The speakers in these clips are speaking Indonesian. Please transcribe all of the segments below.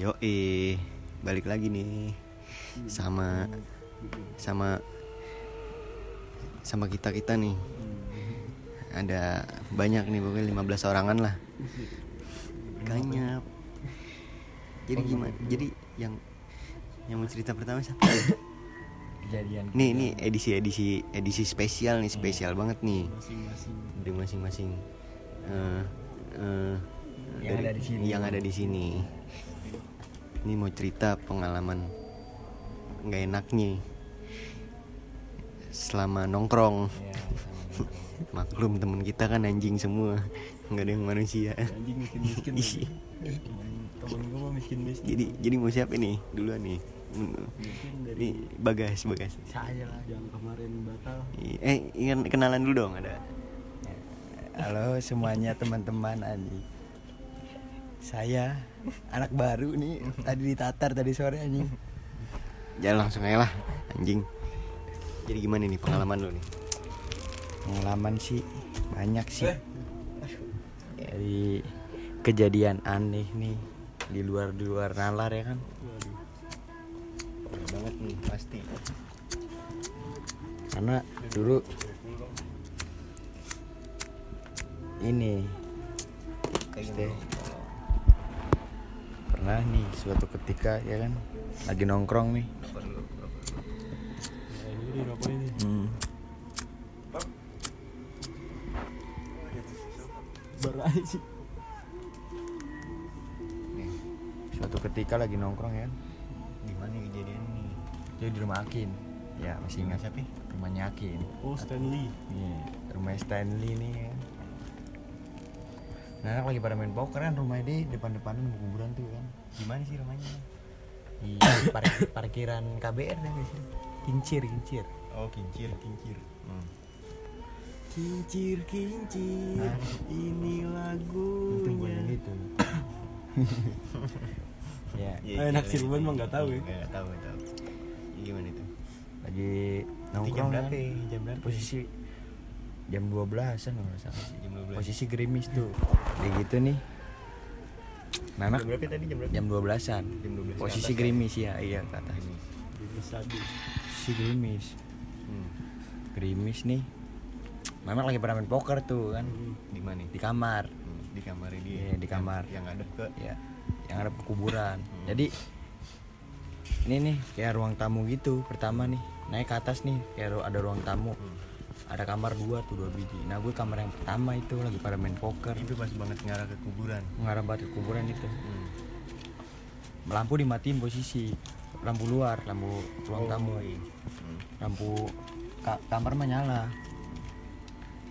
Yo eh balik lagi nih sama sama sama kita kita nih. Ada banyak nih pokoknya 15 orangan lah. Kanyap. Jadi gimana? Jadi yang yang mau cerita pertama siapa? Kejadian nih ini edisi edisi edisi spesial nih spesial banget nih. Masing-masing. Dari masing-masing. Eh, eh, Yang dari- ada di sini. yang ada di sini ini mau cerita pengalaman nggak enaknya. Selama nongkrong. Ya maklum temen kita kan anjing semua. Nggak ada yang manusia. Anjing miskin miskin Ih. temen gue mah miskin miskin jadi jadi mau siapa nih? Duluan nih. Dari ini bagas bagas. saya lah yang kemarin batal. Eh ingat kenalan dulu dong ada. Halo semuanya teman-teman. Anjing saya anak baru nih tadi ditatar tadi sore anjing. Jangan langsung aja lah anjing. Jadi gimana nih pengalaman lu nih? Pengalaman sih banyak sih. Dari kejadian aneh nih di luar di luar nalar ya kan? Banget nih pasti. Karena dulu ini kayak? Pernah nih suatu ketika ya kan lagi nongkrong nih hmm. Nih, suatu ketika lagi nongkrong ya kan gimana kejadian nih jadi di rumah Akin ya masih ingat siapa rumahnya Akin Oh Stanley. Iya, rumah Stanley nih ya. Nah, anak lagi pada main poker kan rumahnya di depan-depanan kuburan tuh kan. gimana sih rumahnya Di par- parkiran KBR dah biasanya. Kincir, kincir. oh kincir kincir hmm. Kincir kincir. Nah. Ini Itu lagunya. bunyi gitu. ya, Eh, anak Cirebon mah nggak tahu ya. nggak tahu nggak tahu gimana itu lagi Itu nongkrong jam kan. berapa ya? jam berapa ya? Posisi jam 12-an kalau nggak salah sih. jam 12 Posisi gerimis tuh. Kayak gitu nih. Nah, anak jam berapa tadi jam berapa jam 12-an. Jam 12 ke Posisi gerimis ya, iya ke atas. Jadi sabi. Si gerimis. hmm. gerimis nih memang lagi pada main poker tuh kan di mana di kamar Hmm, di kamar dia Iya, di kamar. yang, yang ada ke ya yang ada kuburan Hmm. jadi ini nih kayak ruang tamu gitu pertama nih naik ke atas nih kayak ada ruang tamu Hmm. Ada kamar dua tuh dua biji. Nah gue kamar yang pertama itu lagi pada main poker. Itu pas banget ngarah ke kuburan. Mengarah banget ke kuburan itu. Hmm. lampu dimatiin posisi. Lampu luar lampu ruang tamu iya. Hmm. lampu ka- kamar mah nyala.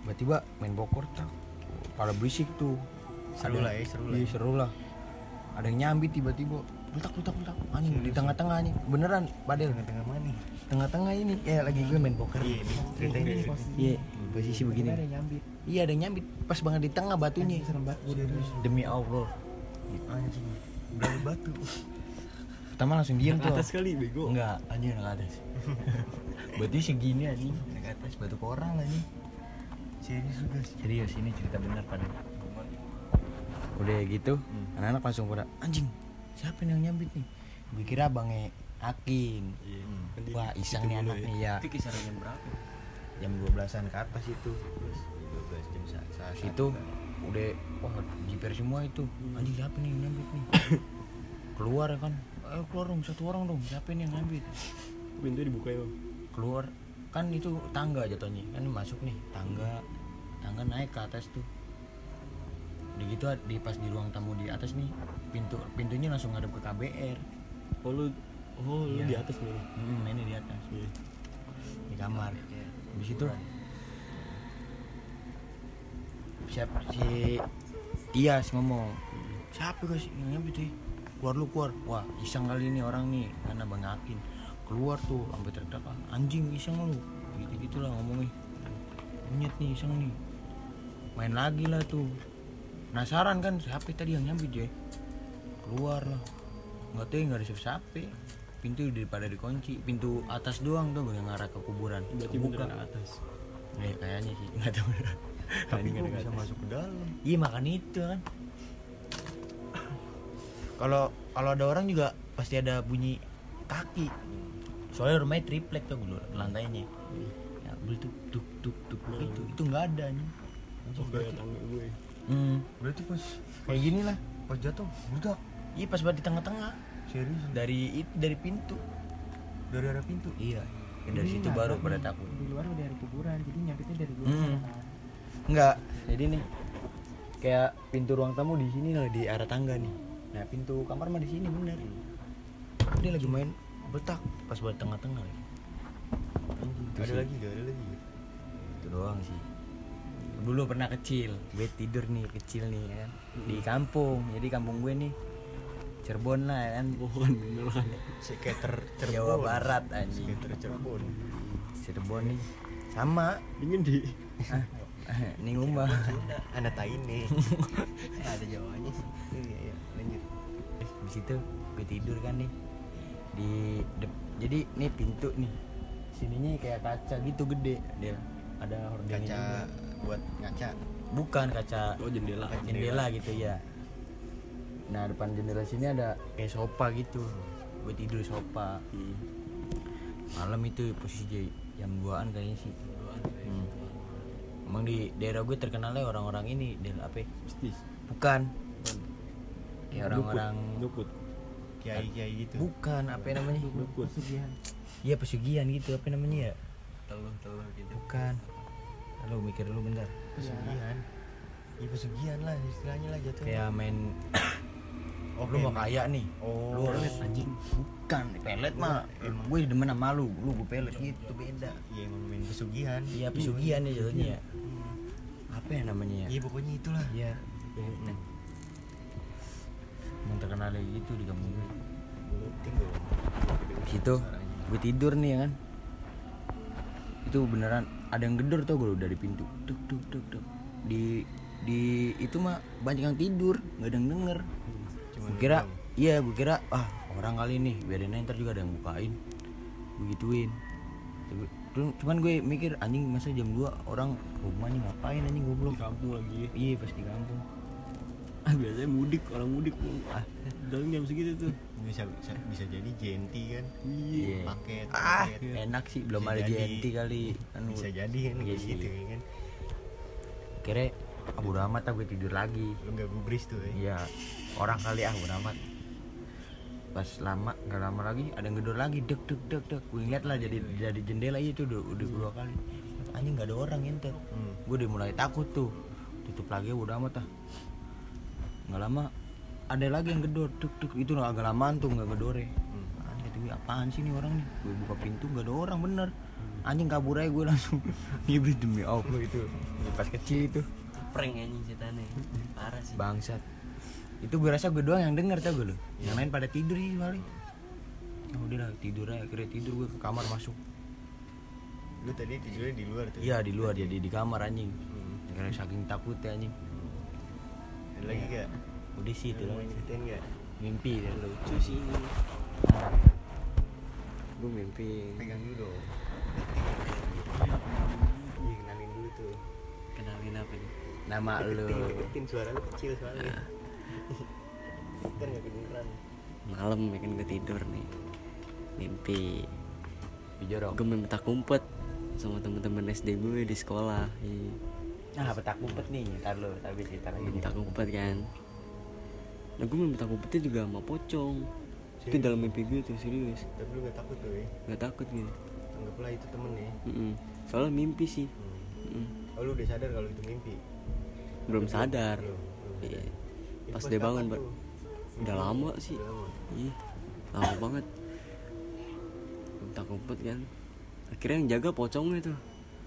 Tiba-tiba main poker tak pada berisik tuh. Seru Ada- lah ya, seru lah iya ya. seru lah. Ada yang nyambit tiba-tiba letak letak letak anjing di tengah-tengah nih. Beneran padel tengah-tengah mana nih? Tengah-tengah ini. Ya lagi gue main poker. Iya Ini deh. posisi- iya posisi begini. Iya ada yang nyambit. Pas banget di tengah batunya. Demi allah. Anjing berapa batu. Pertama langsung diem tuh. Atas kali bego. enggak anjing enggak atas. Batu segini anjing. Naik atas batu koral lagi serius juga sih serius ini cerita benar pada udah gitu Hmm. anak-anak langsung pada anjing siapa yang nyambit nih? Gue kira bangnya Akin. Iya. Hmm. Wah iseng nih anak ya. nih ya. Itu kisaran jam berapa? jam 12an ke atas itu. 12 jam saat saat situ udah wah jiper semua itu. Anjing siapa nih yang nyambit nih? Keluar ya kan? Ayo keluar dong satu orang dong. Siapa nih yang nyambit? Pintu dibuka ya. Bang? keluar. Kan itu tangga jatuhnya. Kan masuk nih tangga. Tangga naik ke atas tuh di gitu di pas di ruang tamu di atas nih pintu pintunya langsung ngadep ke KBR Oh lu Oh lu Iya. di atas nih. hmm, ini di atas. Iya. di kamar. Di situ siap si Iyas ngomong siapa guys? Yang nyambit sih keluar lu keluar. Wah iseng kali ini orang nih karena bang Akin keluar tuh sampai teriak anjing iseng lu. Gitu gitulah ngomongnya. Monyet nih iseng nih. Main lagi lah tuh penasaran kan siapa tadi yang nyambit ya keluar. Lah nggak tahu nggak ada siapa-siapa. Pintu daripada dikunci. Pintu atas doang tuh yang ngarah ke kuburan. Berarti beneran atas. ya kayaknya sih. Nggak tahu. Tapi ada bisa atas. masuk ke dalam. Iya makan itu kan. Kalau kalau ada orang juga pasti ada bunyi kaki. Soalnya rumahnya triplek tuh dulu lantainya. Ya beli tuh tuk tuk tuk itu itu nggak ada nih Oh, gue. Hmm. berarti pas kayak gini lah pas jatuh budak iya pas banget di tengah-tengah serius dari itu dari pintu dari arah pintu iya Ya, dari situ baru pada takut di luar udah ada kuburan jadi nyangkutnya dari luar Hmm. Enggak, jadi nih kayak pintu ruang tamu di sini lah di arah tangga nih. Nah pintu kamar mah di sini bener. Dia lagi main betak pas buat tengah-tengah lagi. Ada sih. lagi gak ada lagi Itu doang sih. Dulu pernah kecil, gue tidur nih kecil nih kan di kampung. Jadi kampung gue nih Cirebon lah ya kan. Bukan bener kan. skater Cirebon Jawa Barat anjing. skater Cirebon Cirebon nih sama Dingin di. nih ngumah. anak tai nih ada jawanya sih iya iya lanjut di situ gue tidur kan nih di jadi nih pintu nih sininya kayak kaca gitu gede dia ada hordengnya kaca juga. Buat ngaca bukan kaca Oh jendela. jendela gitu ya nah depan jendela sini ada kayak sofa gitu gue tidur sofa Hmm. malam itu posisi jam 2an kayaknya sih hmm. emang di daerah gue terkenalnya orang-orang ini daerah apa ya? Bisnis. bukan kayak orang-orang Dukut. kiai kiai gitu bukan apa ya namanya Dukut. Pesugihan. Iya pesugihan gitu apa namanya ya? teluh teluh gitu Bukan. Halo mikir dulu bentar. pesugihan iya pesugihan lah istilahnya lah jatuh Kayak main oh lu mau kaya nih. oh Lu harus anjing. Bukan, pelet mah. Emang gue demen sama lu, lu gue pelet gitu beda. iya emang main pesugihan Iya pesugihan ya jatuhnya ya. Apa ya namanya ya? iya pokoknya itulah Iya. Emang terkenal gitu di kampung gue. situ gue tidur nih ya kan. Itu beneran ada yang gedor tau gue dari pintu. Duk duk duk duk. Di di itu mah banyak yang tidur, nggak ada yang denger. gue kira iya gue kira ah orang kali nih biarin aja ntar juga ada yang bukain gue gituin Tapi- cu- cuman gue mikir anjing masa jam 2 orang rumahnya ngapain anjing Di goblok kampung lagi. iya pas di kampung Ah biasanya mudik orang mudik. Ah dalam jam segitu tuh. bisa bisa, bisa jadi jenti kan? Iya. Paket ah paket. enak sih belum Bisa ada jadi. JNT kali. Anu. Bisa jadi kan Iya gitu kan. Kira abu amat ah gue tidur lagi. Lu nggak gubris tuh ya iya. Orang kali ah bodo amat pas lama nggak lama lagi ada yang gedor lagi. Dek dek dek dek. Gue ngeliat lah jadi jadi jendela itu udah udah dua kali. Anjing nggak ada orang ente Hmm. gue udah mulai takut tuh. Tutup lagi udah amat ah nggak lama ada lagi yang gedor dek dek itu agak lamaan tuh nggak gedore. Hmm. anjing tuh apaan sih nih orang nih? Gue buka pintu nggak ada orang bener. Anjing kabur aja gue langsung. Nyibrit demi allah itu. Pas kecil itu. Prank anjing setannya parah sih. Bangsat. Itu gue rasa gue doang yang denger tau gue lo yang lain pada tidur sih paling. Ya udah lah tidur aja. Akhirnya tidur gue ke kamar masuk. Lu tadi tidurnya di luar tuh? Iya di luar jadi di kamar anjing. Hmm. karena saking takutnya anjing ada lagi gak udah sih itu. Ceritain gak mimpi lo lucu sih. Gue mimpi. pegang dulu dong. Iya kenalin dulu tuh. Kenalin apa nih nama lo deketin suara lu kecil soalnya. Kan gak kedengeran. Malam ya kan gue tidur nih. Mimpi. Gue main petak umpet sama temen-temen SD gue di sekolah. Iya. Nah petak umpet nih ntar lo tapi cerita lagi petak umpet kan nah gue main petak umpetnya juga sama pocong itu dalam mimpi gue tuh serius tapi lu gak takut tuh ya nggak takut gitu anggaplah itu temen ya Mm-mm. soalnya mimpi sih hmm. Mm-mm. oh lu udah sadar kalau itu mimpi belum sadar Belum, belum Iya. sadar. Pas pas dia bangun Pak. tuh? udah lama sih Udah lama. Iya, lama banget. Tak ngumpet kan. Akhirnya yang jaga pocongnya tuh.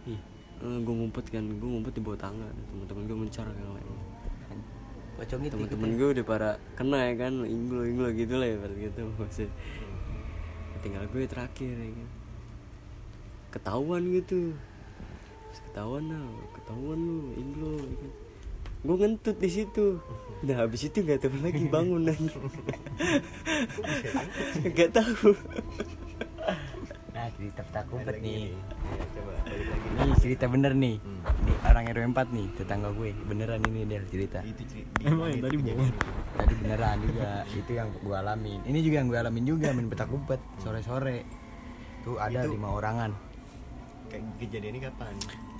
Ih. Eh, gue ngumpet kan, gue ngumpet di bawah tangga. Teman-teman gue mencar yang lain. pocong itu Teman-teman gue udah para kena ya kan, inglo inglo gitu lah ya gitu maksud. Tinggal gue terakhir ya kan. Ketahuan gitu. Terus ketahuan lah, ketahuan lu inglo ya kan. Gue ngentut di situ. Nah habis itu nggak tahu lagi bangun lagi. Gak tahu. Cerita petak umpet nih. Ya, coba balik lagi. Ini cerita bener nih. Hmm. ini orang RW 4 nih tetangga gue. Beneran ini dia cerita. Itu ceri- di Emang yang itu tadi bohong? tadi beneran juga. Itu yang gue alamin. Ini juga yang gue alamin juga main petak umpet sore sore tuh ada Itu- lima orangan. Kayak kejadiannya kapan?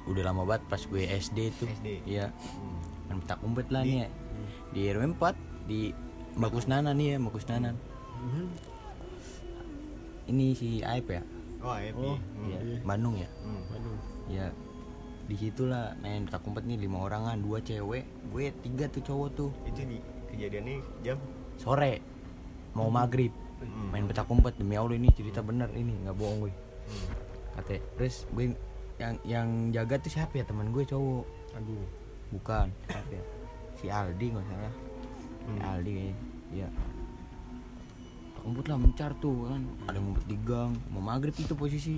Udah lama banget pas gue SD tuh. SD? iya. Hmm. main petak umpet lah Di- nih. Ya di RW 4 di Mbak Kusnana nih ya Mbak Kusnana Mhm. ini si Aib ya oh Oh, Hmm. Iya, Bandung ya? Hmm. Waduh. ya di situlah main petak umpet nih lima orangan dua cewek gue tiga tuh cowok tuh. Itu di kejadiannya jam? Sore mau maghrib. Hmm. main petak umpet demi allah ini cerita bener ini nggak bohong gue. Hmm. kata terus gue yang yang jaga tuh siapa ya? Teman gue cowok. Aduh. Bukan siapa ya? Si Aldi nggak salah. Si Hmm. Aldi kayaknya. Iya Petak umpet lah mencar tuh kan. Ada yang ngumpet di gang mau maghrib itu posisi.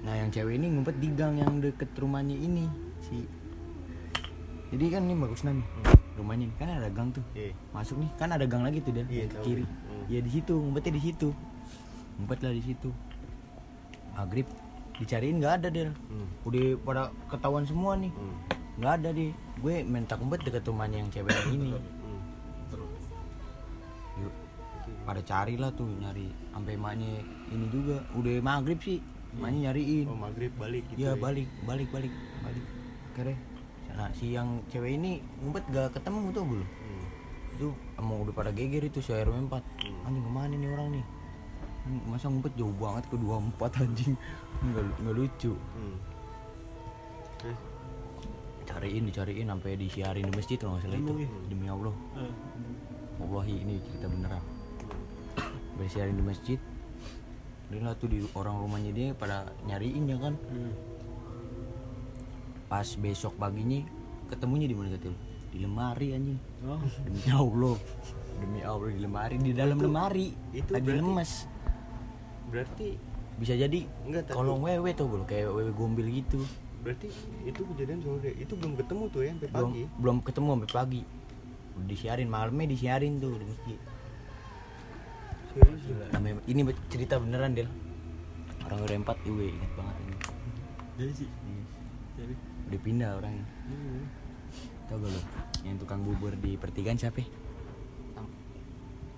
Nah yang cewek ini ngumpet di gang yang deket rumahnya ini si. Jadi kan ini bagus nih rumahnya nih. kan ada gang tuh. Iya. masuk nih kan ada gang lagi tuh dia Iya, ke kiri. Hmm. ya di situ ngumpetnya di situ. Ngumpet lah di situ. Maghrib. Dicariin nggak ada deh Hmm. udah pada ketahuan semua nih. Hmm. nggak ada deh gue minta ngumpet deket rumahnya yang cewek ini pada cari lah tuh nyari. Sampai emaknya ini juga. Udah maghrib sih emaknya nyariin. Oh maghrib balik gitu Iya balik balik balik balik. Akhirnya nah si yang cewek ini ngumpet gak ketemu tuh belum Hmm. itu emang udah pada geger itu si RW 4 Hmm. anjing ke mana nih orang nih? Hmm, masa ngumpet jauh banget ke 24 anjing. Nggak nggak lucu. Hmm. Terus? cariin dicariin sampai disiarin di masjid kalau nggak salah itu. Iya? demi Allah. Ah, Wallahi ini cerita beneran bersiarin di masjid. Dia lah tuh di orang rumahnya dia pada nyariin ya kan? Hmm. pas besok paginya ketemunya di mana lu? di lemari anjing. Oh, demi Allah. Demi Allah di lemari di dalam lemari. itu lagi berarti- lemes. berarti bisa jadi kolong wewe tuh bro. Kayak wewe gombel gitu. Berarti itu kejadian sore itu belum ketemu tuh ya sampai belum pagi? belum ketemu sampai pagi. Disiarin malamnya disiarin tuh di masjid? Namanya- ini cerita beneran del. Orang udah empat gue ingat banget ini. Jadi sih. Jadi. udah pindah orangnya. Hmm. tau gak lo yang tukang bubur di pertigaan siapa? Ya?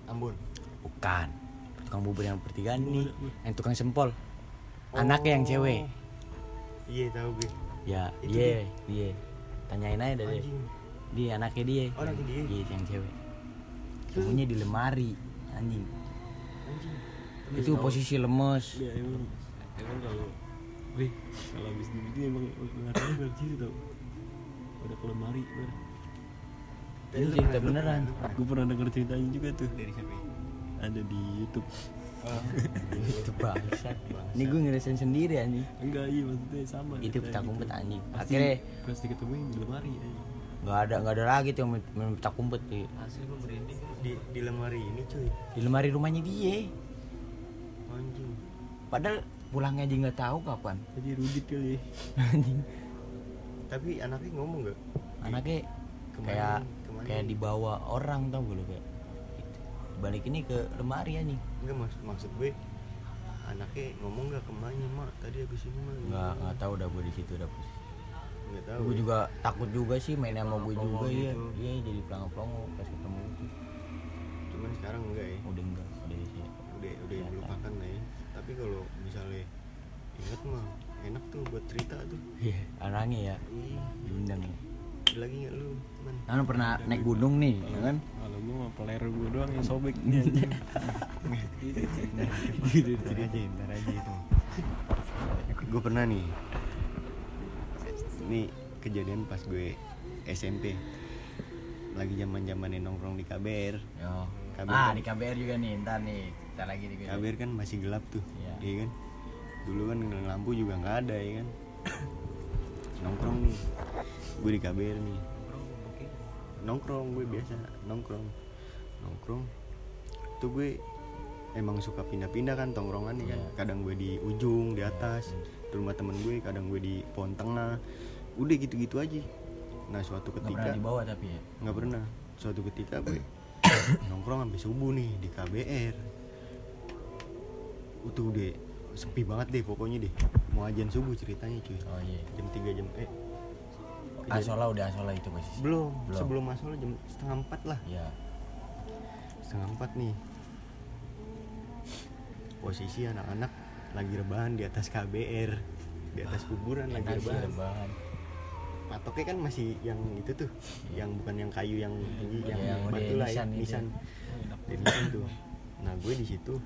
Ambon. Bukan. Tukang bubur yang pertigaan Oh, nih yang tukang sempol. Anaknya yang cewek. Iya tahu gue. Ya dia dia. tanyain aja dari dia anaknya dia. Oh, anaknya dia. iya yang cewek. Temunya di lemari anjing itu posisi lemes. Ya emang emang kalau Wih, kalau habis di begini emang ngaruhnya dari situ tau. Udah ke lemari ber. ini cerita beneran. Gue pernah denger ceritanya juga tuh? Dari siapa ya? Ada di Youtube. Itu bangsat ini gue ngerasain sendiri anjing. Enggak iya maksudnya sama. Itu ceritanya petak gitu. umpet anjing Pasti- akhirnya Pasti ketemuin di lemari aja nggak ada nggak ada lagi tuh yang main- petak umpet di, asli gue merinding di di lemari ini cuy. Di lemari rumahnya dia. Anjing. Padahal pulangnya aja nggak tahu kapan. Jadi rudit kali ya. Anjing. Tapi anaknya ngomong gak anaknya Ke mana kayak nih? Ke mana kayak nih? dibawa orang tau gue lo kayak gitu. balik ini ke lemari anjing enggak maksud maksud gue anaknya ngomong gak ke mana mak tadi habis ini mah nggak nggak tahu udah gue di situ udah posisi nggak gue ya. juga takut juga sih main sama gue juga iya. gitu. iya jadi pelongo pelongo pas ketemu itu. Cuman sekarang enggak ya. Udah enggak udah sih udah udah melupakan lah ya. Tapi kalau misalnya ingat mah enak tuh buat cerita tuh. Iya anaknya ya. Ih, diundang ya. Lagi nggak lu man kan pernah naik gunung nih ya kan? Kalau gue mah peler gue doang yang sobek nih anjing. Gitu, ntar aja ntar aja itu. Gue pernah nih ini kejadian pas gue SMP lagi zaman zamannya nongkrong di KBR Yo. KBR ah kan- di KBR juga nih ntar nih kita lagi di KBR kan masih gelap tuh Iya. iya kan? Dulu kan lampu juga nggak ada ya kan? Nongkrong nih. Gue di KBR nih. Nongkrong gue biasa nongkrong. Nongkrong. Tuh gue emang suka pindah-pindah kan tongkrongannya kan? Iya. kadang gue di ujung di atas. Di rumah temen gue kadang gue di pohon tengah udah gitu-gitu aja. Nah suatu nggak ketika pernah dibawa tapi ya? Nggak pernah. Suatu ketika gue nongkrong sampai subuh nih di KBR itu udah sepi banget deh pokoknya deh. Mau ajan subuh ceritanya cuy. Oh iya. Jam 3 jam eh. Asola udah asola itu posisi belum, Belum. sebelum masuk jam setengah empat lah. Ya setengah empat nih. Posisi anak-anak lagi rebahan di atas KBR di atas kuburan lagi enak sih rebahan. rebahan patoknya kan masih yang itu tuh yang bukan yang kayu yang tinggi Iya, yang, yang batu lah ya nisan nisan tuh. Nah gue di situ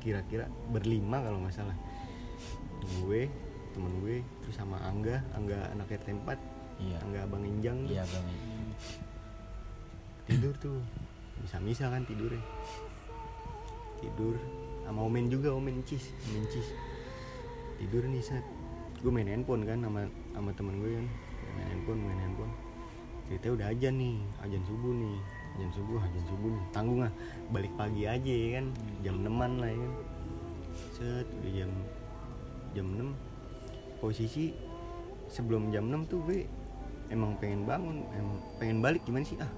kira-kira berlima kalau nggak salah. Gue temen gue terus sama Angga Angga anak RT 4 iya. Angga Abang Injang tuh. iya bang tidur tuh. Bisa misal kan tidurnya. Tidur sama Omen juga Omen Cis Omen Cis. Tidur nih set gue main handphone kan sama sama temen gue kan. Main handphone main handphone. Cerita udah ajan nih ajan subuh nih. Ajan subuh ajan subuh nih. Tanggung ah balik pagi aja ya kan. Jam 6 lah ya kan. Set udah jam jam 6 posisi sebelum jam 6 tuh gue emang pengen bangun emang pengen balik gimana sih? Ah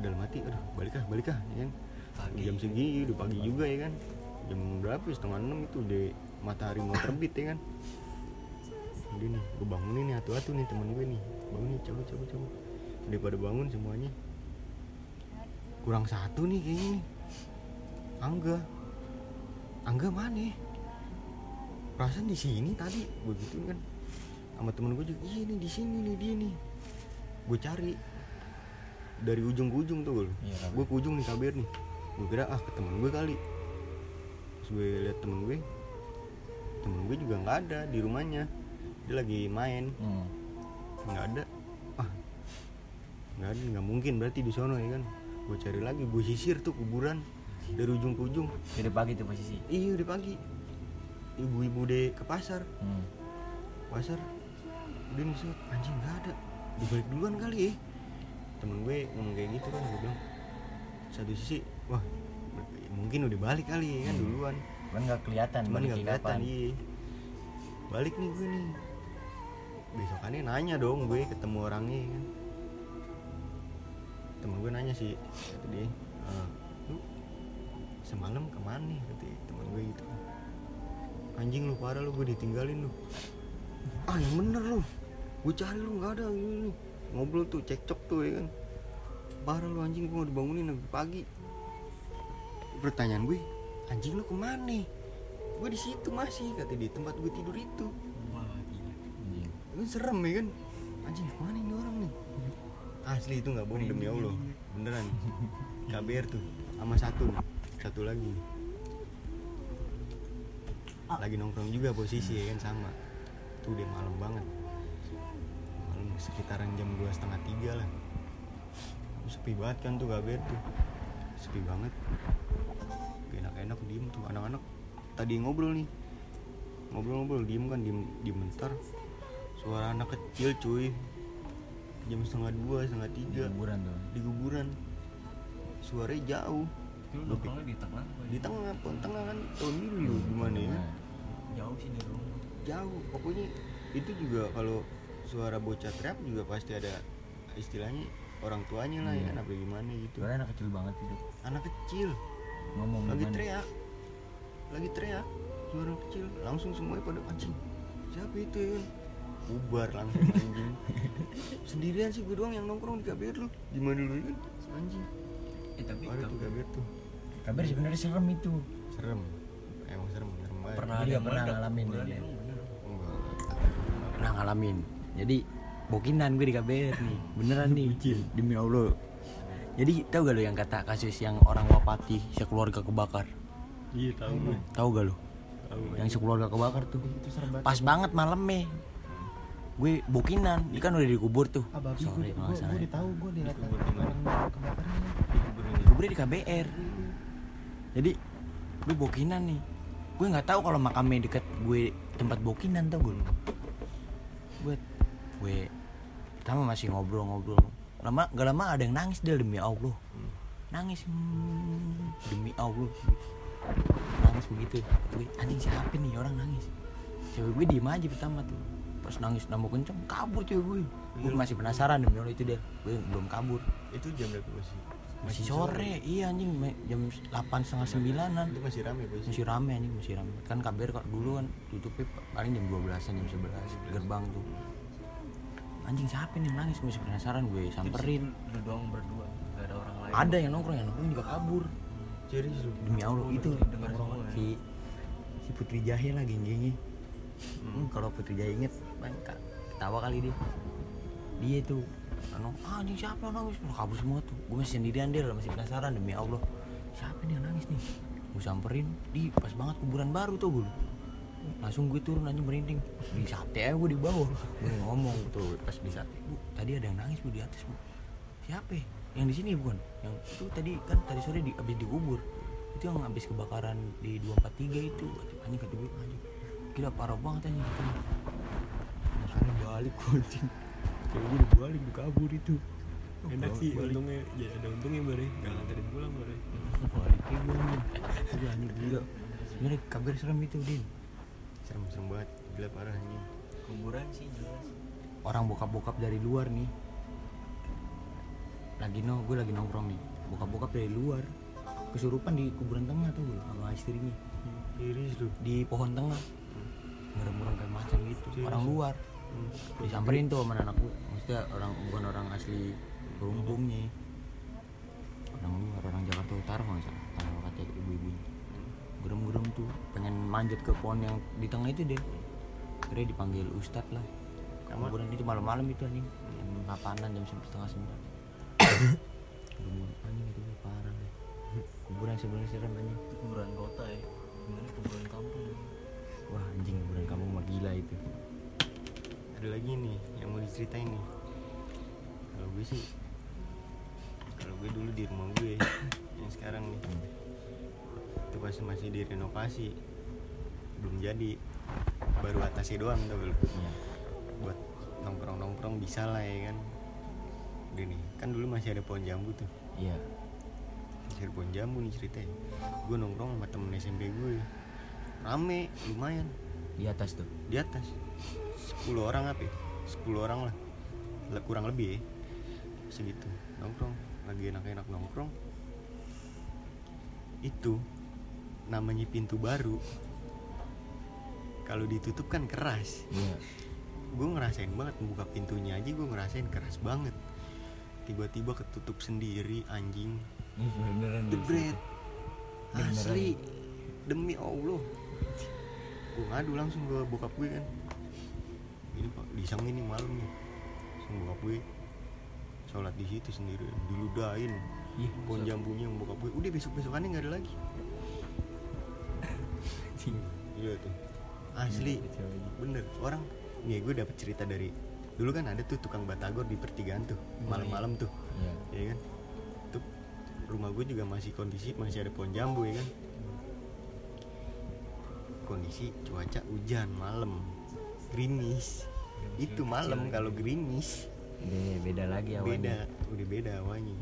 dalam hati aduh balik ah balik ah ya kan. Pagi. jam segini udah pagi juga ya kan. Jam berapa ya? setengah enam itu udah matahari mau terbit ya kan udah nih gue bangunin nih atu-atu nih temen gue nih. Bangun nih cabut cabut cabut. Udah pada bangun semuanya. Kurang satu nih kayaknya nih. Angga. Angga mana ya? perasaan di sini tadi gue gitu kan. Sama temen gue juga iya nih di sini nih dia nih. Gue cari. Dari ujung ke ujung tuh gue Iya, gue ke ujung nih kabir nih. Gue kira ah ke temen gue kali. Terus gue liat temen gue temen gue juga nggak ada di rumahnya dia lagi main. Hmm. nggak ada. Ah. Nggak ada nggak mungkin berarti di sono ya kan? Gue cari lagi gue sisir tuh kuburan. Dari ujung ke ujung. Udah pagi tuh posisi? Iya udah pagi. Ibu-ibu deh ke pasar. Hmm. pasar. Udah nih set anjing nggak ada. Dibalik duluan kali ya temen gue ngomong kayak gitu kan gue bilang satu sisi wah mungkin udah balik kali ya kan Hmm. duluan. Cuman nggak kelihatan cuman nggak kelihatan iya. Balik nih gue nih besokannya nanya dong gue ketemu orangnya ya kan. Temen gue nanya sih kata dia "Eh, lu semalam ke mana nih? Kata temen gue gitu. Anjing lu parah lu gue ditinggalin lu. Ah yang bener lu. Gue cari lu nggak ada ini ngobrol tuh cekcok tuh ya kan. Parah lu anjing gue mau dibangunin lagi pagi. Pertanyaan gue anjing lu ke mana gue di situ masih kata di tempat gue tidur itu. Kan serem ya kan? Anjing ke mana ini orang nih? Asli itu nggak bohong demi allah. Beneran. KBR tuh sama satu satu lagi nih. lagi nongkrong juga posisi ya kan sama. Tuh udah malam banget. Malam sekitaran jam dua setengah tiga lah. Sepi banget kan tuh KBR tuh. Sepi banget. Enak-enak diem tuh anak-anak. Tadi ngobrol nih. Ngobrol-ngobrol diem kan diem diem bentar suara anak kecil cuy. Jam setengah dua setengah Di tiga. Kuburan tuh. Di kuburan suaranya jauh. Nongkrongnya di tengah ya? di tengah pun tengah kan? Tahun ini lu gimana ya? Nah, Jauh sih dari rumah. jauh. Pokoknya itu juga kalau suara bocah teriak juga pasti ada istilahnya orang tuanya lah ya Iya. apa gimana gitu. Suara anak kecil banget itu anak kecil. Ngomong lagi gimana? teriak. Lagi teriak. Suara kecil. Langsung semuanya pada anjing siapa itu ya bubar langsung anjing. Sendirian sih gue doang yang nongkrong di KBR lu. Gimana lu kan? Anjing. Eh tapi ada tuh KBR tuh. Sebenarnya serem itu. Serem. Emang serem serem banget. Pernah Dia pernah ngalamin enggak. Pernah ngalamin. Jadi bokinan gue di KBR nih. Beneran nih. Demi Allah. Jadi tau gak lo yang kata kasus yang orang wapati sekeluarga kebakar? Iya tahu gue tahu gak lo tahu yang sekeluarga kebakar tuh. Itu serem banget. Pas banget malamnya gue bokinan dia kan udah dikubur tuh. Ah babi sore gue kalau nggak salah gue udah tahu gue dilihat Dikubur di mana? orang kebakaran. Dikuburnya di KBR. Jadi gue bokinan nih. Gue nggak tahu kalau makamnya deket gue tempat bokinan tau gue buat. Gue pertama masih ngobrol-ngobrol. Lama gak lama ada yang nangis dia demi Allah. Nangis. Hmm, demi Allah. Nangis begitu. Gue anjing siapa nih? Orang nangis. Cewek gue diem aja pertama tuh pas nangis nambah kenceng kabur cuy gue. Gue masih penasaran demi Allah itu dia. Gue belum kabur. Itu jam berapa masih masih sore. iya anjing jam 8 setengah sembilanan. Itu masih rame pasti masih rame anjing masih rame. Kan KBR kok dulu kan tutupnya paling jam 12an jam 11 gerbang tuh. Anjing siapa nih nangis? Gue masih penasaran gue samperin. lu doang berdua gak ada orang lain. Ada yang nongkrong yang nongkrong juga kabur. Lu? Demi Allah itu. ya. si si Putri Jahe lah geng-gengnya. Hmm, kalau Putri Jahe inget ka- ketawa kali dia. Dia itu anu ah, anjing siapa yang nangis? Wah, kabur semua tuh. Gue masih sendirian dia masih penasaran demi Allah. Siapa nih yang nangis nih? Gue samperin di pas banget kuburan baru tuh gue langsung gue turun aja merinding. Di sate aja gue di bawah gue ngomong tuh pas di sate. Bu tadi ada yang nangis bu di atas bu. Siapa ya? yang di sini bukan? Yang itu tadi kan tadi sore di habis dikubur. Itu yang habis kebakaran di 243 itu. Anjing kata gue anjing gila parah banget anjing balik gue anjing. Kalau gue udah balik udah kabur itu. Enak sih untungnya Ya ada untungnya bare Gak nganterin pulang bare balik gue anjing gue anjing gila sebenarnya kabar serem itu din. Serem serem banget gila parah anjing. Kuburan sih jelas. Orang bokap-bokap dari luar nih. Lagi no gue lagi nongkrong nih. Bokap-bokap dari luar kesurupan di kuburan tengah tuh gue sama istrinya. Serius lu? Di pohon tengah. Ngerem-ngerem kayak macam gitu. Orang luar disamperin tuh sama anak gue maksudnya orang bukan orang asli Berumpungnya orang luar orang Jakarta Utara nggak salah. Kalau kata ibu-ibunya. Gerem-gerem tuh pengen manjat ke pohon yang di tengah itu deh. Akhirnya dipanggil ustadz lah. Kuburan itu malam-malam itu anjing. Jam 8an jam setengah sembilan. Anjing itu parah deh. Kuburan sebenarnya serem anjing. Itu kuburan kota ya. Gimana kuburan kampung? Wah anjing kuburan kamu mah gila itu ada lagi nih yang mau diceritain nih. Kalau gue sih kalau gue dulu di rumah gue yang sekarang nih. Itu pas masih direnovasi belum jadi. Baru atasnya doang tau lu Iya. buat nongkrong nongkrong bisa lah ya kan. Udah nih kan dulu masih ada pohon jambu tuh. Iya. Masih ada pohon jambu nih ceritanya. Gue nongkrong sama temen SMP gue. Rame lumayan. Di atas tuh? Di atas 10 orang apa ya? 10 orang lah. Kurang lebih ya. Segitu. Nongkrong. Lagi enak-enak nongkrong. Itu namanya pintu baru. Kalau ditutup kan keras. Iya. Gue ngerasain banget membuka pintunya aja gue ngerasain keras banget. Tiba-tiba ketutup sendiri anjing. Beneran the bread. Asli. demi allah. Gue ngadu langsung ke bokap gue kan ini pak disang ini malam nih. Langsung bokap gue. Sholat di situ sendiri diludahin. Ih, pohon jambunya yang bokap gue. Udah besok besokannya nggak ada lagi. Iya tuh. Asli. Bener. Orang nih gue dapet cerita dari dulu kan ada tuh tukang batagor di pertigaan tuh malam-malam tuh. Iya. Ya kan? Tuh rumah gue juga masih kondisi masih ada pohon jambu ya kan? Kondisi cuaca hujan malam gerimis itu malam kalau gerimis Be- beda lagi awannya beda udah beda awalnya.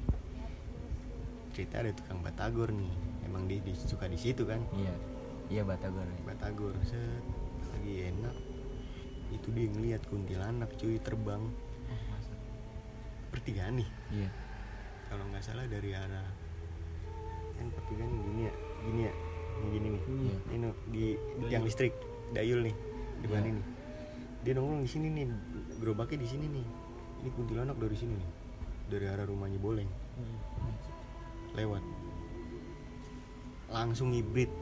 Cerita ada tukang batagor nih. Emang dia, suka di situ kan? Iya iya batagor. Batagor set. Lagi enak. Itu dia ngeliat kuntilanak cuy terbang. Pertigaan nih? Iya. Kalau nggak salah dari arah kan pertigaan gini ya gini ya yang gini nih. Iya. ini di tiang listrik dayul nih di mana Iya. nih dia nongkrong di sini nih. Gerobaknya di sini nih. Ini kuntilanak dari sini nih. Dari arah rumahnya boleng. Lewat. Langsung hibrid.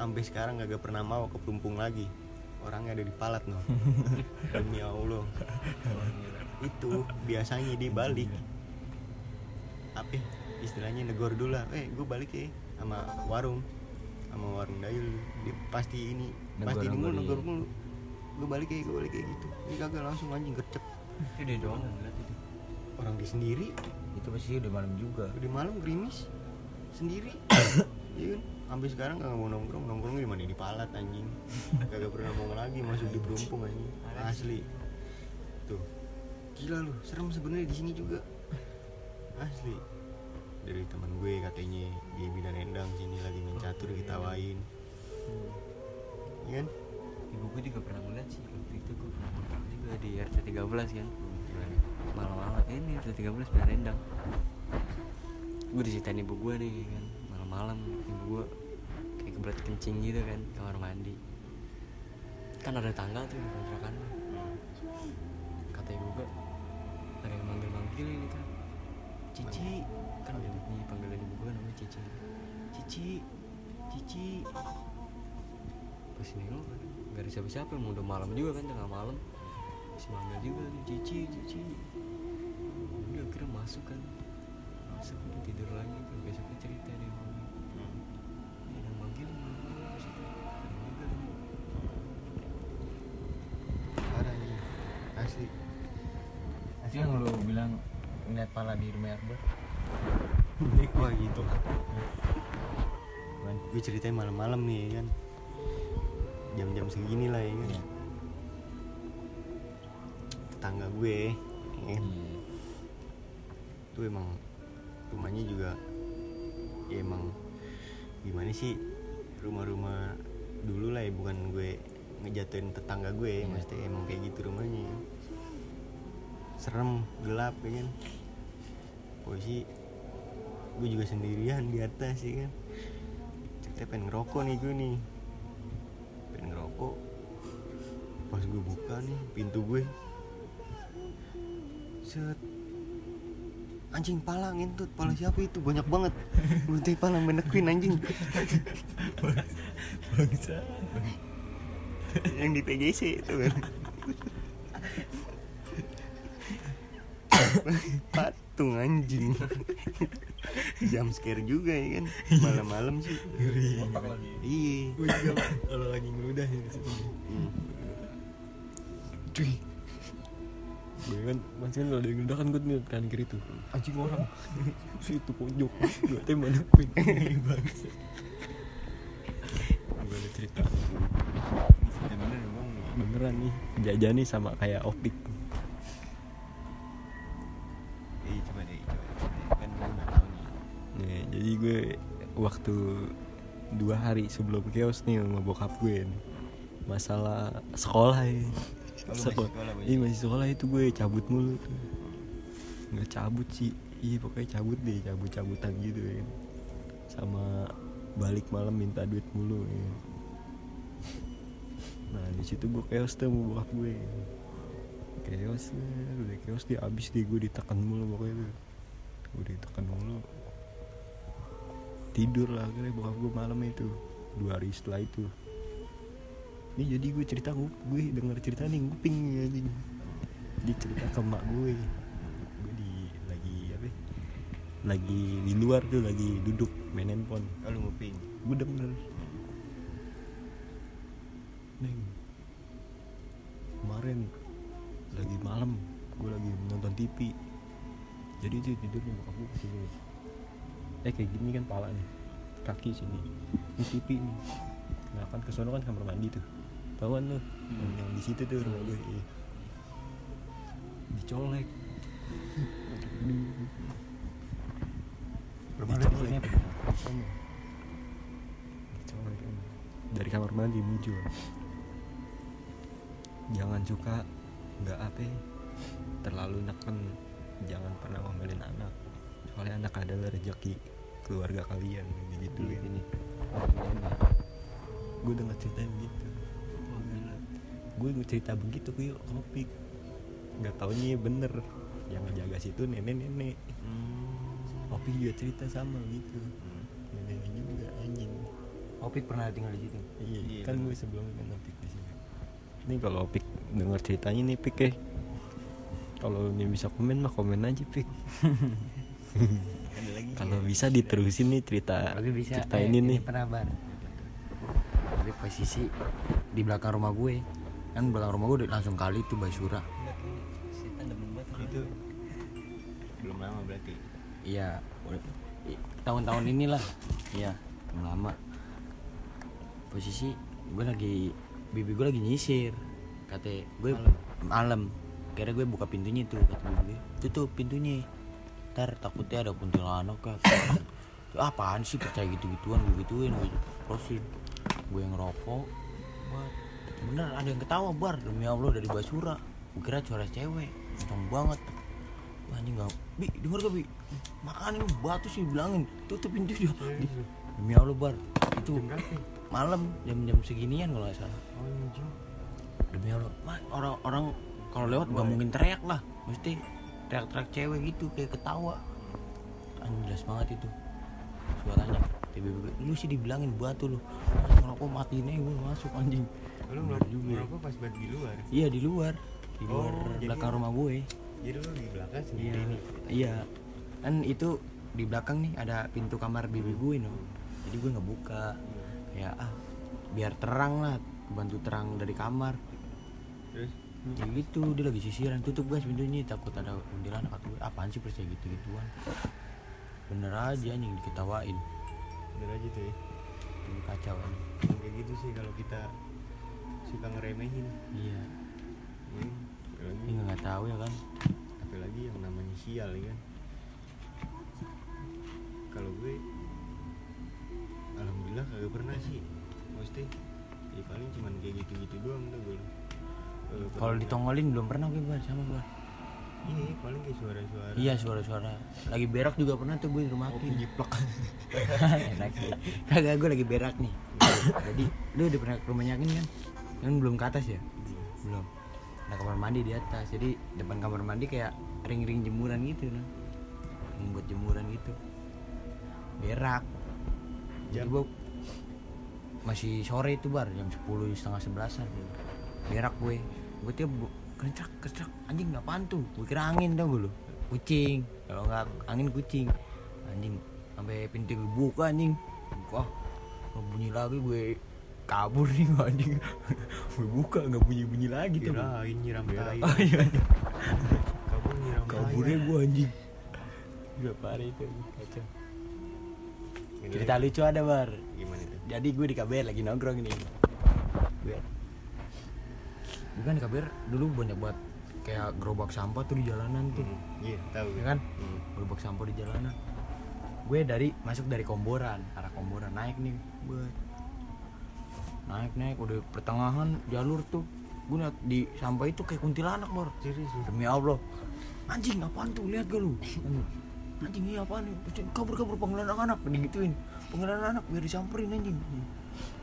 Sampai sekarang gak pernah mau ke Pelumpung lagi. Orangnya ada di palat no. Demi allah. Itu biasanya dia balik. Apa ya, istilahnya negor dulu lah. Eh gue balik ya sama warung. Sama warung dayul dia pasti ini pasti ini mulu negor mulu gue balik ya gue balik kayak gitu. Ini kagak langsung anjing gercep itu dia doang ngeliat itu. Orang di sendiri. Itu pasti udah malam juga. Udah malam gerimis. Sendiri. Iya kan? Sampai sekarang gak mau nongkrong. Nongkrong di mana? Di palat anjing. Kagak pernah mau lagi masuk di perumpung anjing. Asli. Tuh. Gila lu serem sebenarnya di sini juga. Asli. Dari teman gue katanya dia dan endang sini lagi main catur diketawain. Iya kan? ibu gue juga pernah ngeliat sih waktu itu gue pernah di tuh di RT 13 kan. Malam-malam ini RT 13 pindah rendang. Gue diceritain ibu gue nih kan malam-malam ibu gue kayak keberat kencing gitu kan kamar mandi. Kan ada tangga tuh di kontrakan. Kata ibu gue ada yang manggil-manggil ini kan Cici. Kan ada nih panggilan ibu gue namanya Cici. Cici Cici. Pas ini lo gak ada siapa-siapa emang udah malam juga kan tengah malam. Masih manggil juga nih Cici Cici. Udah akhirnya masuk kan. Masuk udah tidur lagi. Kan besoknya cerita deh mami. Ya, yang manggil juga kan. parah ini. Asli. Itu yang lu bilang ngeliat pala di rumah Akbar wah gitu. Kan gue ceritain malam-malam nih ya kan jam-jam segini lah ya kan Iya. tetangga gue ya kan? tuh emang rumahnya juga ya emang gimana sih rumah-rumah dulu lah ya bukan gue ngejatuhin tetangga gue Iya. maksudnya emang kayak gitu rumahnya serem gelap ya kan posisi gue juga sendirian di atas ya kan ceritanya pengen ngerokok nih gue nih pas gue buka nih pintu gue set. Anjing pala ngentut pala siapa itu? Banyak banget. Berarti pala menekin anjing. Yang di PGC itu kan. Patung anjing. Jam scare juga ya kan. Malam-malam sih. Iya. Kalau lagi ngeludah ya di situ. Cuy. Gue kan masih kan kalau ada yang ngeludah kan gue nih kanan kiri tuh anjing orang. Situ pojok. Gue teh mana bangsa gue ada cerita. Beneran nih jajan nih sama kayak opik. Iya coba deh coba kan gue nggak tahu nih. Nih, jadi gue waktu dua hari sebelum chaos nih sama bokap gue nih. masalah sekolah ya. Sekolah. Iya masih sekolah itu gue cabut mulu tuh. Nggak cabut sih, iya pokoknya cabut deh, cabut-cabutan gitu ya. Sama balik malam minta duit mulu ya. Nah di situ gue chaos tuh sama bokap gue. Chaos ya, udah chaos dia abis deh gue ditekan mulu pokoknya tuh. Gue ditekan mulu tidur lah akhirnya bokap gue malam itu dua hari setelah itu ini jadi gue cerita gue, gue denger cerita nih nguping ya anjing. dia cerita ke emak gue gue di lagi apa ya, lagi di luar tuh lagi duduk main handphone. Oh lu nguping gue denger. Neng kemarin lagi malam gue lagi nonton TV jadi itu tidurnya bokap gue ke sini eh kayak gini kan pala nih kaki sini. Ini TV nih. Nah kan kesono kan kamar mandi tuh kan lu Hmm. yang di situ tuh rumah gue iya. dicolek. Rumah Dicolek. Dicolek. Dari kamar mandi muncul jangan suka nggak apa. Terlalu neken jangan pernah ngomelin anak. Soalnya anak adalah rezeki keluarga kalian gitu ini gue udah ceritain gitu gue cerita begitu ke topik nggak taunya bener yang ngejaga situ nenek nenek Hmm. Opik juga cerita sama gitu. Nenek juga anjing. Opik pernah tinggal di situ? Iya, Iya, kan bener. gue sebelumnya kan Opik di sini. Ini kalau Opik denger ceritanya nih Pik ya. Kalau ini bisa komen mah komen aja Pik. Kalau bisa diterusin nih cerita bisa cerita eh, ini nih. pernah tapi posisi di belakang rumah gue kan belakang rumah gue udah langsung kali tuh Basura itu belum lama berarti. Iya. Tahun-tahun inilah. Iya belum lama. Posisi gue lagi bibi gue lagi nyisir. Kata gue malam. kira gue buka pintunya tuh kata bibi gue tutup pintunya. Ntar takutnya ada kuntilanak kah apaan sih? Percaya gitu-gituan gue gituin gue terusin gue yang ngerokok. Buat bener ada yang ketawa bar. Demi allah dari basura gue kira suara cewek. Kenceng banget. Wah, anjing gak bi denger gak bi? Makanin lu batu sih bilangin. Tutup pintu dia. Di- demi allah bar. Itu malam jam-jam seginian kalau nggak salah. Demi allah. Ma- orang-orang kalau lewat nggak mungkin teriak lah. Mesti teriak-teriak cewek gitu kayak ketawa. Anjing jelas banget itu. Suaranya. Tiba-tiba lu sih dibilangin batu lu. Ngerokok matiin aja gue masuk anjing lu Bener ngerokok juga. ngerokok pas banget di luar? Iya di luar. Di Oh, luar jadi- belakang rumah gue. Jadi lu di belakang iya sendiri nih? iya. Kan itu di belakang nih ada pintu kamar bibi gue no jadi gue nggak buka ya ah biar terang lah bantu terang dari kamar. Terus? Ya gitu dia lagi sisiran tutup guys pintunya takut ada kuntilanak atau apaan sih percaya gitu gituan bener aja anjing diketawain. Bener aja tuh ya. Kacau anjing. Yang kayak gitu sih kalau kita suka ngeremehin. Iya. Ya, apalagi? Ini nggak tahu ya kan. Apalagi yang namanya sial ya kan? Kalau gue alhamdulillah kagak pernah sih. Mesti ya paling cuman kayak gitu-gitu doang tuh gue. Kalau ditongolin belum pernah gue sama gue. Ini paling kayak suara-suara. Iya suara-suara. Lagi berak juga pernah tuh gue di rumah kopi Akin. jiplak. Enak sih. Kagak gue lagi berak nih. Jadi lu udah pernah ke rumahnya kan kan belum ke atas ya? Belum. Ada kamar mandi di atas. Jadi depan kamar mandi kayak ring-ring jemuran gitu nah. Ring buat jemuran gitu. Berak. Jadi Jam? gua masih sore itu bar. Jam 10 setengah sebelasan. Berak gue. Gue tiap kencrak kencrak. Anjing apaan tuh? Gue kira angin tau gue kucing. Kalau nggak angin kucing. Anjing sampai pintu gue buka anjing. Wah nggak bunyi lagi gue kabur nih anjing. Gue buka nggak bunyi bunyi lagi tuh. Kirain nyiram tai oh iya. Kabur nyiram kaburnya gue anjing. Gak parah itu kacau cerita lucu ada bar. Gimana tuh jadi gue di KBR lagi nongkrong nih. Gue kan di KBR dulu banyak buat kayak gerobak sampah tuh di jalanan tuh. Iya tahu ya kan? Hmm. gerobak sampah di jalanan. Gue dari masuk dari Komboran arah Komboran. Naik nih gue naik naik udah pertengahan jalur tuh. Gue liat di sampah itu kayak kuntilanak bor. Serius demi Allah. Anjing apaan tuh? Lihat gak lu? Anjing iya apaan nih? Kabur kabur panggilan anak digituin. Panggilan anak biar disamperin anjing.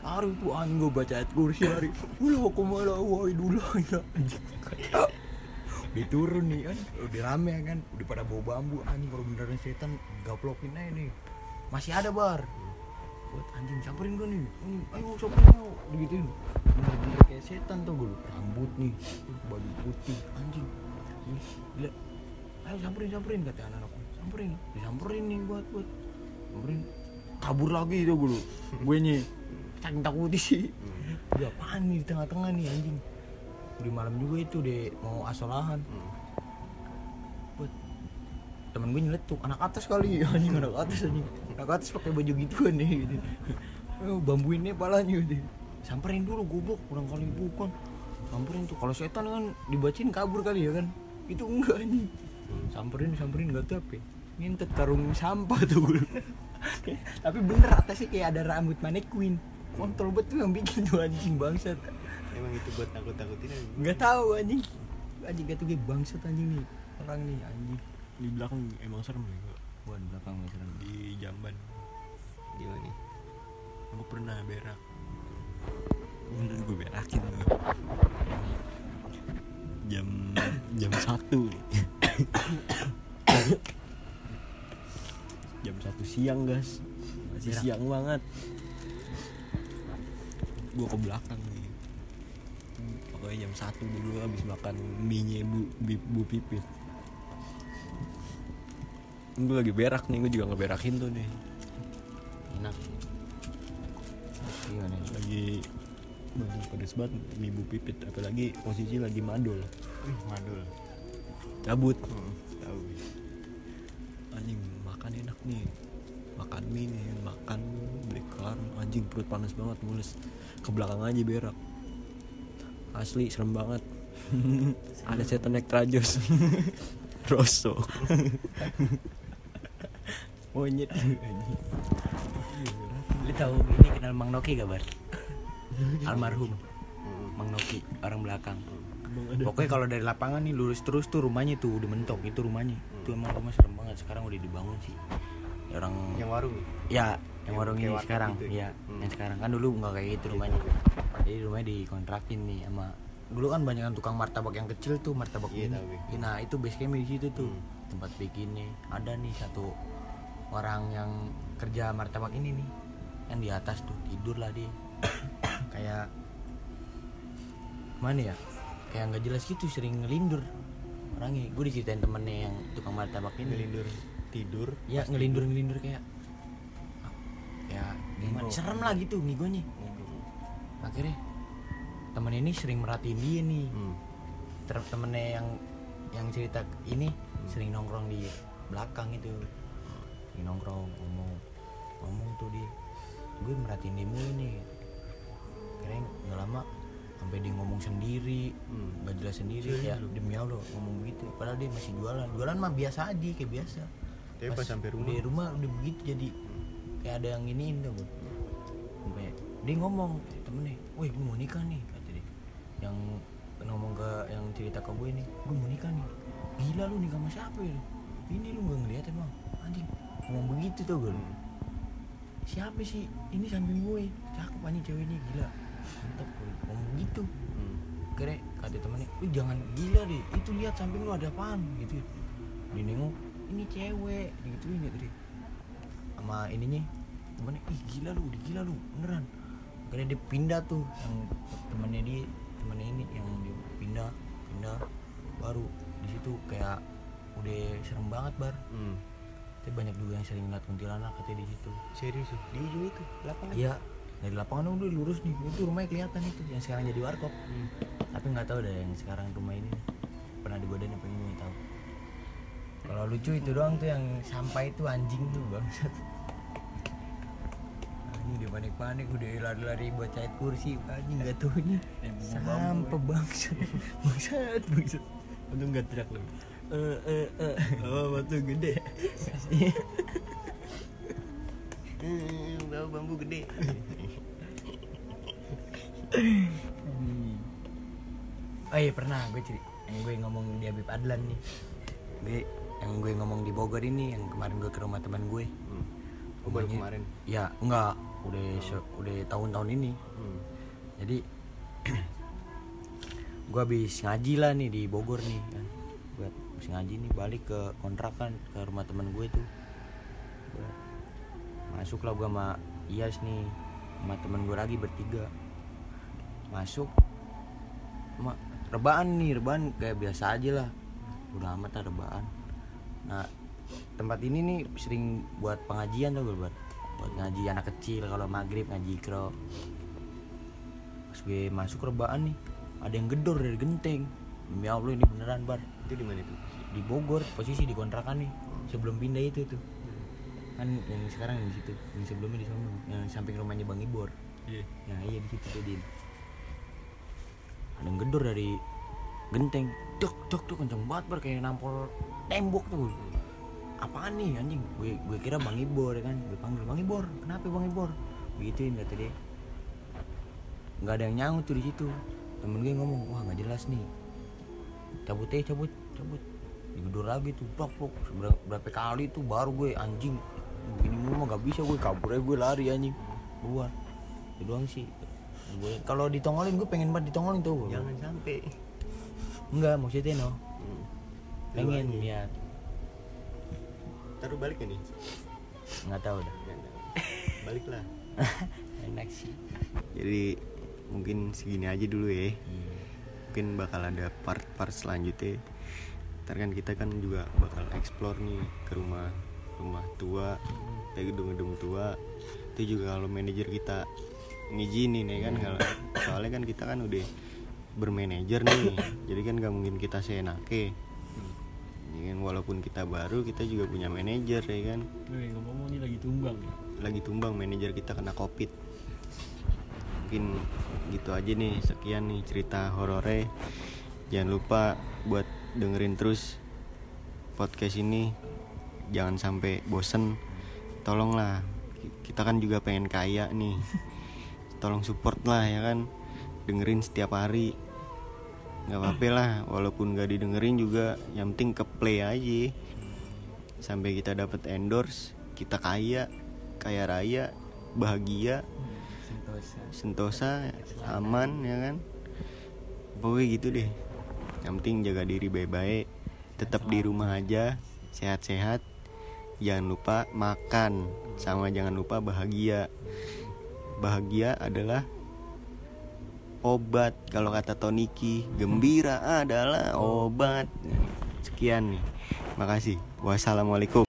Hari itu anjing gue baca ayat kursi hari. Ulah kumala wa idulah ya? Anjing. Udah turun nih kan? Udah rame kan? Udah pada bawa bambu. Anjing kalau beneran setan gaplokin aja nih. Masih ada bar buat anjing samperin gue nih. Ayo samperin ayo. Digituin. Bener-bener kayak setan tuh gue rambut nih baju putih. Anjing. Gila. Ayo samperin samperin kata anak-anak samperin disamperin nih buat buat. Samperin kabur lagi tuh gue gue nih saking takut sih. Udah apaan nih di tengah-tengah nih anjing. Udah malam juga itu deh mau asolahan. Buat temen gue nyeletuk. Anak atas kali. Anjing anak atas anjing anak atas pakai baju gituan nih gitu. Oh, bambuinnya palanya gitu. Samperin dulu goblok. Kurang kali bukan samperin tuh. Kalau setan kan dibacain kabur kali ya kan. Itu enggak anjing. Samperin samperin nggak tahu apa ya. ngintet karung sampah tuh gue tapi bener atasnya kayak ada rambut mannequin kontrol betul yang bikin tuh anjing bangsat. Emang itu buat takut takutin aja? Nggak tahu anjing. Anjing gak tuh gue bangsat anjing nih. Orang nih anjing. Di belakang emang serem ya Wah di belakang serem. di jamban. Gimana nih? Aku pernah berak. Bener gue berakin tuh. Jam jam satu. Jam satu siang gas masih Berak. siang banget. Gue ke belakang nih. Pokoknya jam satu dulu habis makan mie bu, bu, bu pipit gue lagi berak nih gue juga ngeberakin tuh nih. Enak. Gimana nih? lagi Wah, pedes banget mie bu pipit apalagi posisi lagi madol Wih, madul. Cabut. Tahu. Anjing makan enak nih. Makan mie nih makan beli kelar anjing perut panas banget mules. Ke belakang aja berak. Asli serem banget. Ada setan naik trajos rosok monyet. Lu tahu ini kenal Mang Noki gak bar? Almarhum Mang Noki orang belakang. Pokoknya kalau dari lapangan nih lurus terus tuh rumahnya tuh udah mentok itu rumahnya. Itu emang rumah serem banget sekarang udah dibangun sih. Orang yang warung? Ya yang Yang warung ini sekarang gitu ya? ya Hmm. yang sekarang. Kan dulu nggak kayak gitu rumahnya. Jadi rumahnya dikontrakin nih sama dulu kan banyak yang tukang martabak yang kecil tuh martabak Iya. Ya, nah itu base camp di situ tuh. Hmm. tempat bikinnya. Ada nih satu orang yang kerja martabak ini nih yang di atas tuh tidur lah dia. Kayak mana ya? Kayak nggak jelas gitu sering ngelindur. Orangnya gue diceritain temennya yang tukang martabak ini. Ngelindur tidur ya ngelindur ngelindur kayak ya gimana? Serem lah gitu ngigonya akhirnya temen ini sering merhatiin dia nih. Hmm. terus temennya yang yang cerita ini sering nongkrong di belakang itu sering nongkrong ngomong. Ngomong tuh dia gue merhatiin dia mulu nih. Keren nggak lama sampai dia ngomong sendiri Hmm. gak jelas sendiri. Ya demi allah ngomong begitu. Padahal dia masih jualan. Jualan mah biasa aja kayak biasa. Tapi pas sampai rumah? di rumah udah begitu jadi kayak ada yang iniin tuh gue sampai dia ngomong temennya wih gue mau nikah nih kata dia. Yang ngomong ke yang cerita ke gue nih gue mau nikah nih. Gila lu nikah sama siapa ya ini lu gak ngeliat emang. Anjing ngomong begitu tuh gue siapa sih? Ini samping gue cakep anjing ceweknya gila. Mantap gue ngomong gitu Hmm. kira kata temennya lu jangan gila deh. Itu lihat samping lu ada apaan gitu. Dia nengok ini cewek. Digituin ya tadi sama ininya temennya ih gila lu udah gila lu beneran. Akhirnya dia pindah tuh yang temennya dia temennya ini yang dia pindah pindah baru di situ kayak udah serem banget bar. Hmm. Tapi banyak juga yang sering ngeliat kuntilanak katanya di situ. Serius di ujung itu lapangan? Iya dari lapangan udah lurus nih. Itu rumahnya kelihatan itu yang sekarang jadi warkop. Hmm. tapi nggak tahu deh yang sekarang rumah ini. Pernah digodain apa ini nggak tahu. Kalau lucu itu doang tuh yang sampai itu anjing tuh bangsat. Anjing dia panik-panik udah lari-lari buat cait kursi. Anjing nggak tahu ini sampai bangsat. Bangsat bangsat. Untung gak teriak lu eh eh eh. Oh batu gede. Hmm, bawa bambu gede. Oh iya pernah. Gue cerita yang gue ngomong di Habib Adlan nih. Gue yang gue ngomong di Bogor ini yang kemarin gue ke rumah teman gue hmm. oh, baru kemarin? ya enggak. Udah se- udah tahun-tahun ini. Hmm. jadi gue habis ngaji lah nih di Bogor nih kan buat habis ngaji nih balik ke kontrakan ke rumah teman gue tuh. Masuk lah gue sama Iyas nih sama temen gue lagi bertiga. Masuk ma rebaan nih rebaan kayak biasa aja lah. Udah amat lah rebaan. Nah tempat ini nih sering buat pengajian tuh gue buat buat ngaji anak kecil kalau maghrib ngaji ikro. Pas gue masuk rebaan nih ada yang gedor dari genteng. Demi allah ini beneran bar itu di mana itu? Di Bogor posisi di kontrakan nih sebelum pindah itu tuh. Kan yang sekarang di situ yang sebelumnya di sana yang samping rumahnya bang Ibor. Iya. Ya iya di situ tuh din. Ada yang gedor dari genteng. Dok dok dok kenceng banget bar kayak nampol tembok tuh. Apaan nih anjing? Gue gue kira bang Ibor ya kan? Gue panggil bang Ibor kenapa bang Ibor? Begituin kata dia. Nggak ada yang nyaut tuh di situ. Temen gue ngomong wah nggak jelas nih. Cabut eh cabut cabut digedor lagi tuh plok plok berapa kali tuh baru gue anjing. Begini mulu mah gak bisa gue kabur aja gue lari anjing. Keluar. Itu doang sih. Gue kalau ditongolin gue pengen banget ditongolin tuh. Jangan sampai. Enggak maksudnya no. Hmm. pengen Lu aja. ya taruh balik nih nggak tahu dah. Nggak, nggak. balik lah enak sih. Jadi mungkin segini aja dulu ya. Iya. mungkin bakal ada part-part selanjutnya ntar kan kita kan juga bakal explore nih ke rumah rumah tua kayak gedung-gedung tua. Itu juga kalau manajer kita ngizinin ya kan kalau soalnya kan kita kan udah bermanajer nih. Jadi kan gak mungkin kita seenake. Ya kan walaupun kita baru kita juga punya manajer ya kan. Wih, ngomong-ngomong ini lagi tumbang ya? Lagi tumbang manajer kita kena covid. Mungkin gitu aja nih sekian nih cerita horornya. Jangan lupa buat dengerin terus podcast ini. Jangan sampai bosen. Tolonglah kita kan juga pengen kaya nih. Tolong support lah ya kan? Dengerin setiap hari. Nggak apa-apa lah walaupun gak didengerin juga yang penting ke play aja. Sampai kita dapat endorse kita kaya kaya raya bahagia sentosa. sentosa aman ya kan? Pokoknya gitu deh yang penting jaga diri baik-baik tetap di rumah aja sehat-sehat. Jangan lupa makan sama jangan lupa bahagia. Bahagia adalah obat. Kalau kata Toniki gembira adalah obat. Sekian nih. Makasih. Wassalamualaikum